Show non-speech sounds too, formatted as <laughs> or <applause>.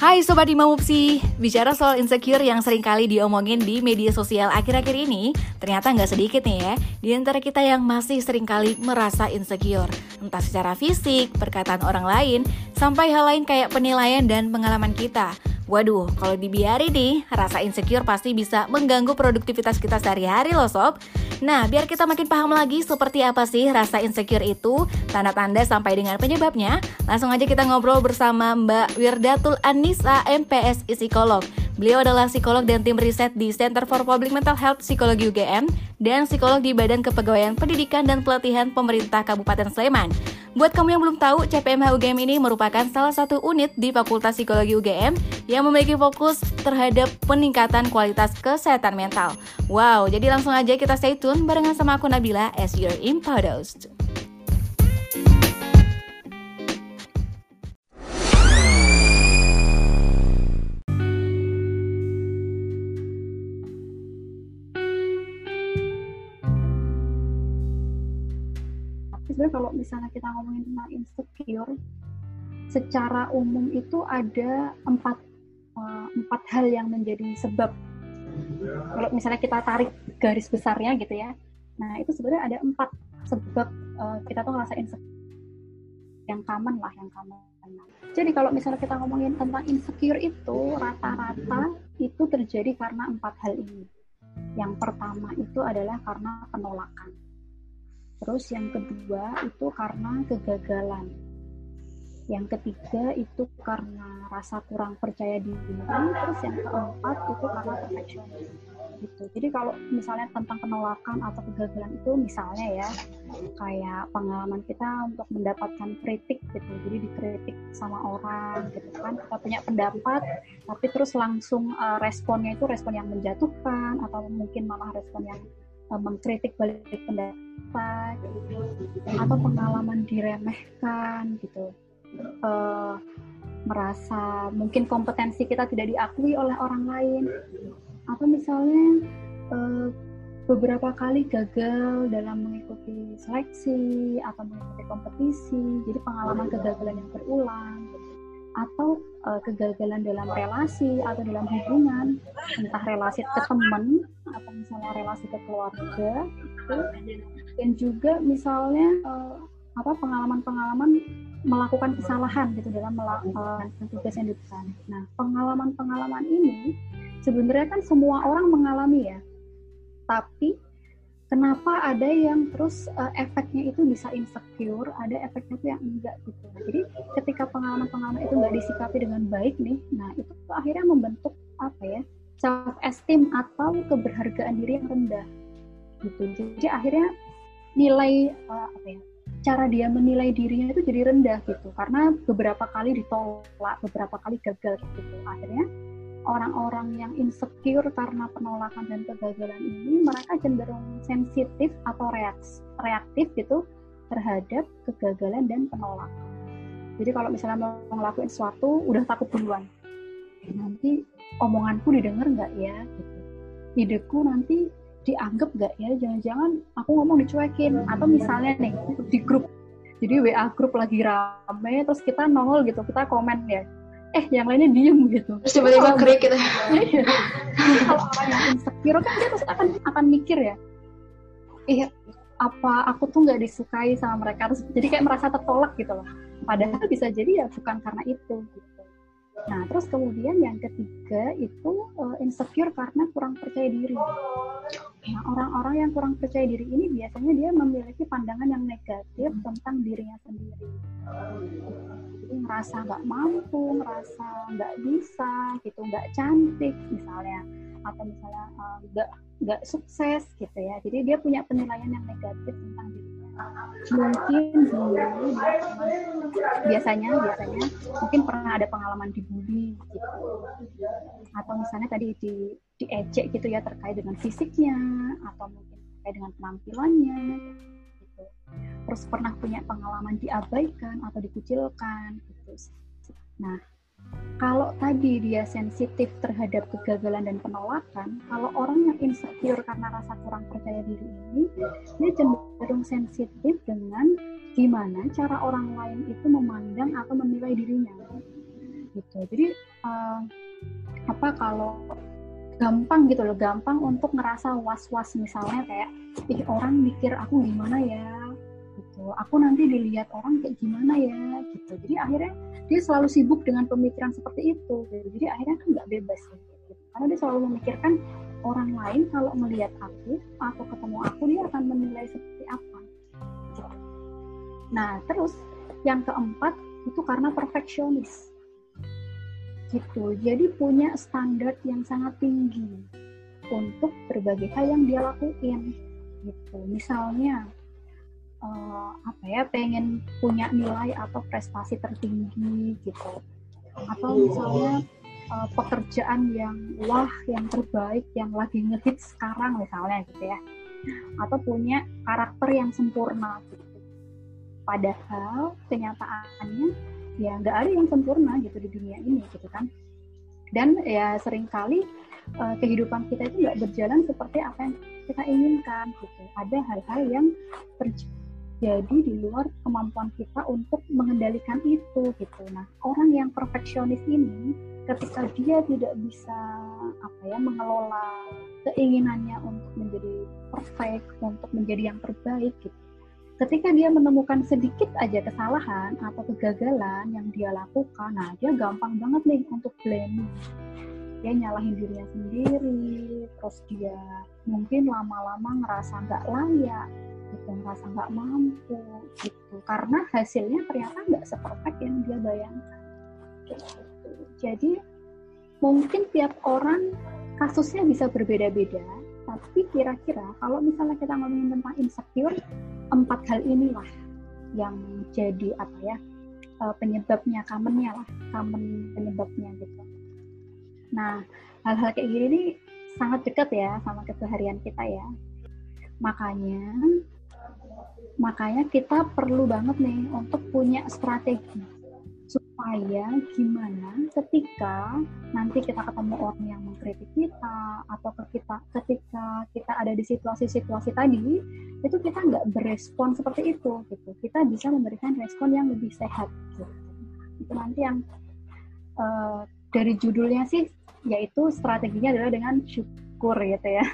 Hai Sobat Imamupsi, bicara soal insecure yang sering kali diomongin di media sosial akhir-akhir ini Ternyata nggak sedikit nih ya Di antara kita yang masih sering kali merasa insecure. Entah secara fisik, perkataan orang lain Sampai hal lain kayak penilaian dan pengalaman kita Waduh, kalau dibiarin nih, rasa insecure pasti bisa mengganggu produktivitas kita sehari-hari loh sob. Nah, biar kita makin paham lagi seperti apa sih rasa insecure itu, tanda-tanda sampai dengan penyebabnya, langsung aja kita ngobrol bersama Mbak Wirdatul Anissa, MPSI Psikolog. Beliau adalah psikolog dan tim riset di Center for Public Mental Health Psikologi UGM dan psikolog di Badan Kepegawaian Pendidikan dan Pelatihan Pemerintah Kabupaten Sleman. Buat kamu yang belum tahu, CPMH UGM ini merupakan salah satu unit di Fakultas Psikologi UGM yang memiliki fokus terhadap peningkatan kualitas kesehatan mental. Wow, jadi langsung aja kita stay tune barengan sama aku Nabila as your impodost. Sebenarnya kalau misalnya kita ngomongin tentang insecure, secara umum itu ada empat uh, empat hal yang menjadi sebab. Kalau misalnya kita tarik garis besarnya gitu ya, nah itu sebenarnya ada empat sebab uh, kita tuh ngerasa insecure yang common lah, yang common. Jadi kalau misalnya kita ngomongin tentang insecure itu rata-rata itu terjadi karena empat hal ini. Yang pertama itu adalah karena penolakan Terus yang kedua itu karena kegagalan. Yang ketiga itu karena rasa kurang percaya diri. Terus yang keempat itu karena perfeksionis. Gitu. Jadi kalau misalnya tentang penolakan atau kegagalan itu misalnya ya kayak pengalaman kita untuk mendapatkan kritik gitu. Jadi dikritik sama orang gitu kan. Kita punya pendapat tapi terus langsung uh, responnya itu respon yang menjatuhkan atau mungkin malah respon yang uh, mengkritik balik pendapat atau pengalaman diremehkan gitu. Uh, merasa mungkin kompetensi kita tidak diakui oleh orang lain. Atau misalnya uh, beberapa kali gagal dalam mengikuti seleksi atau mengikuti kompetisi jadi pengalaman kegagalan yang berulang gitu. Atau uh, kegagalan dalam relasi atau dalam hubungan entah relasi ke teman atau misalnya relasi ke keluarga itu dan juga misalnya uh, apa pengalaman-pengalaman melakukan kesalahan gitu dalam melakukan tugas yang diberikan. Nah pengalaman-pengalaman ini sebenarnya kan semua orang mengalami ya, tapi kenapa ada yang terus uh, efeknya itu bisa insecure, ada efeknya itu yang enggak gitu. Nah, jadi ketika pengalaman-pengalaman itu nggak disikapi dengan baik nih, nah itu akhirnya membentuk apa ya self esteem atau keberhargaan diri yang rendah gitu. Jadi akhirnya nilai uh, apa ya cara dia menilai dirinya itu jadi rendah gitu karena beberapa kali ditolak, beberapa kali gagal gitu. Akhirnya orang-orang yang insecure karena penolakan dan kegagalan ini mereka cenderung sensitif atau reaks, reaktif gitu terhadap kegagalan dan penolakan. Jadi kalau misalnya mau ngelakuin sesuatu udah takut duluan. Nanti omonganku didengar nggak ya? Gitu. Ideku nanti dianggap nggak ya? Jangan-jangan aku ngomong dicuekin. Atau misalnya nih di grup. Jadi WA grup lagi rame terus kita nongol gitu kita komen ya. Eh yang lainnya diem gitu. Terus tiba-tiba krik gitu. Iya. <laughs> kalau orang yang insecure kan dia pasti akan akan mikir ya. Iya apa aku tuh nggak disukai sama mereka? Terus jadi kayak merasa tertolak gitu loh. Padahal bisa jadi ya bukan karena itu. gitu nah terus kemudian yang ketiga itu uh, insecure karena kurang percaya diri. Nah orang-orang yang kurang percaya diri ini biasanya dia memiliki pandangan yang negatif tentang dirinya sendiri. Jadi ngerasa nggak mampu ngerasa nggak bisa gitu nggak cantik misalnya atau misalnya eh, nggak uh, nggak sukses gitu ya. Jadi dia punya penilaian yang negatif tentang dirinya mungkin biasanya biasanya mungkin pernah ada pengalaman dibully gitu atau misalnya tadi di diejek gitu ya terkait dengan fisiknya atau mungkin terkait dengan penampilannya terus pernah punya pengalaman diabaikan atau dikucilkan gitu. Nah, kalau tadi dia sensitif terhadap kegagalan dan penolakan, kalau orang yang insecure karena rasa kurang percaya diri ini, dia cenderung sensitif dengan gimana cara orang lain itu memandang atau menilai dirinya. gitu jadi uh, apa kalau gampang gitu loh gampang untuk ngerasa was-was misalnya kayak ih orang mikir aku gimana ya gitu aku nanti dilihat orang kayak gimana ya gitu jadi akhirnya dia selalu sibuk dengan pemikiran seperti itu gitu. jadi akhirnya kan nggak bebas gitu. karena dia selalu memikirkan orang lain kalau melihat aku atau ketemu aku dia akan menilai seperti apa gitu. nah terus yang keempat itu karena perfeksionis gitu jadi punya standar yang sangat tinggi untuk berbagai hal yang dia lakuin gitu misalnya uh, apa ya pengen punya nilai atau prestasi tertinggi gitu. Atau misalnya uh, pekerjaan yang wah yang terbaik yang lagi ngehit sekarang misalnya gitu ya. Atau punya karakter yang sempurna gitu. Padahal kenyataannya ya nggak ada yang sempurna gitu di dunia ini gitu kan. Dan ya sering kali uh, kehidupan kita itu nggak berjalan seperti apa yang kita inginkan gitu. Ada hal-hal yang terjadi di luar kemampuan kita untuk mengendalikan itu gitu nah orang yang perfeksionis ini ketika dia tidak bisa apa ya mengelola keinginannya untuk menjadi perfect untuk menjadi yang terbaik gitu ketika dia menemukan sedikit aja kesalahan atau kegagalan yang dia lakukan, nah dia gampang banget nih untuk blaming. Dia nyalahin dirinya sendiri, terus dia mungkin lama-lama ngerasa nggak layak, gitu, ngerasa nggak mampu, gitu. Karena hasilnya ternyata nggak seperfect yang dia bayangkan. Jadi mungkin tiap orang kasusnya bisa berbeda-beda, tapi kira-kira kalau misalnya kita ngomongin tentang insecure, empat hal inilah yang jadi apa ya uh, penyebabnya commonnya lah common penyebabnya gitu nah hal-hal kayak gini nih sangat dekat ya sama keseharian kita ya. Makanya makanya kita perlu banget nih untuk punya strategi supaya gimana ketika nanti kita ketemu orang yang mengkritik kita atau ke kita ketika kita ada di situasi-situasi tadi itu kita nggak berespon seperti itu gitu. Kita bisa memberikan respon yang lebih sehat gitu. Itu nanti yang uh, dari judulnya sih yaitu strateginya adalah dengan syukur gitu ya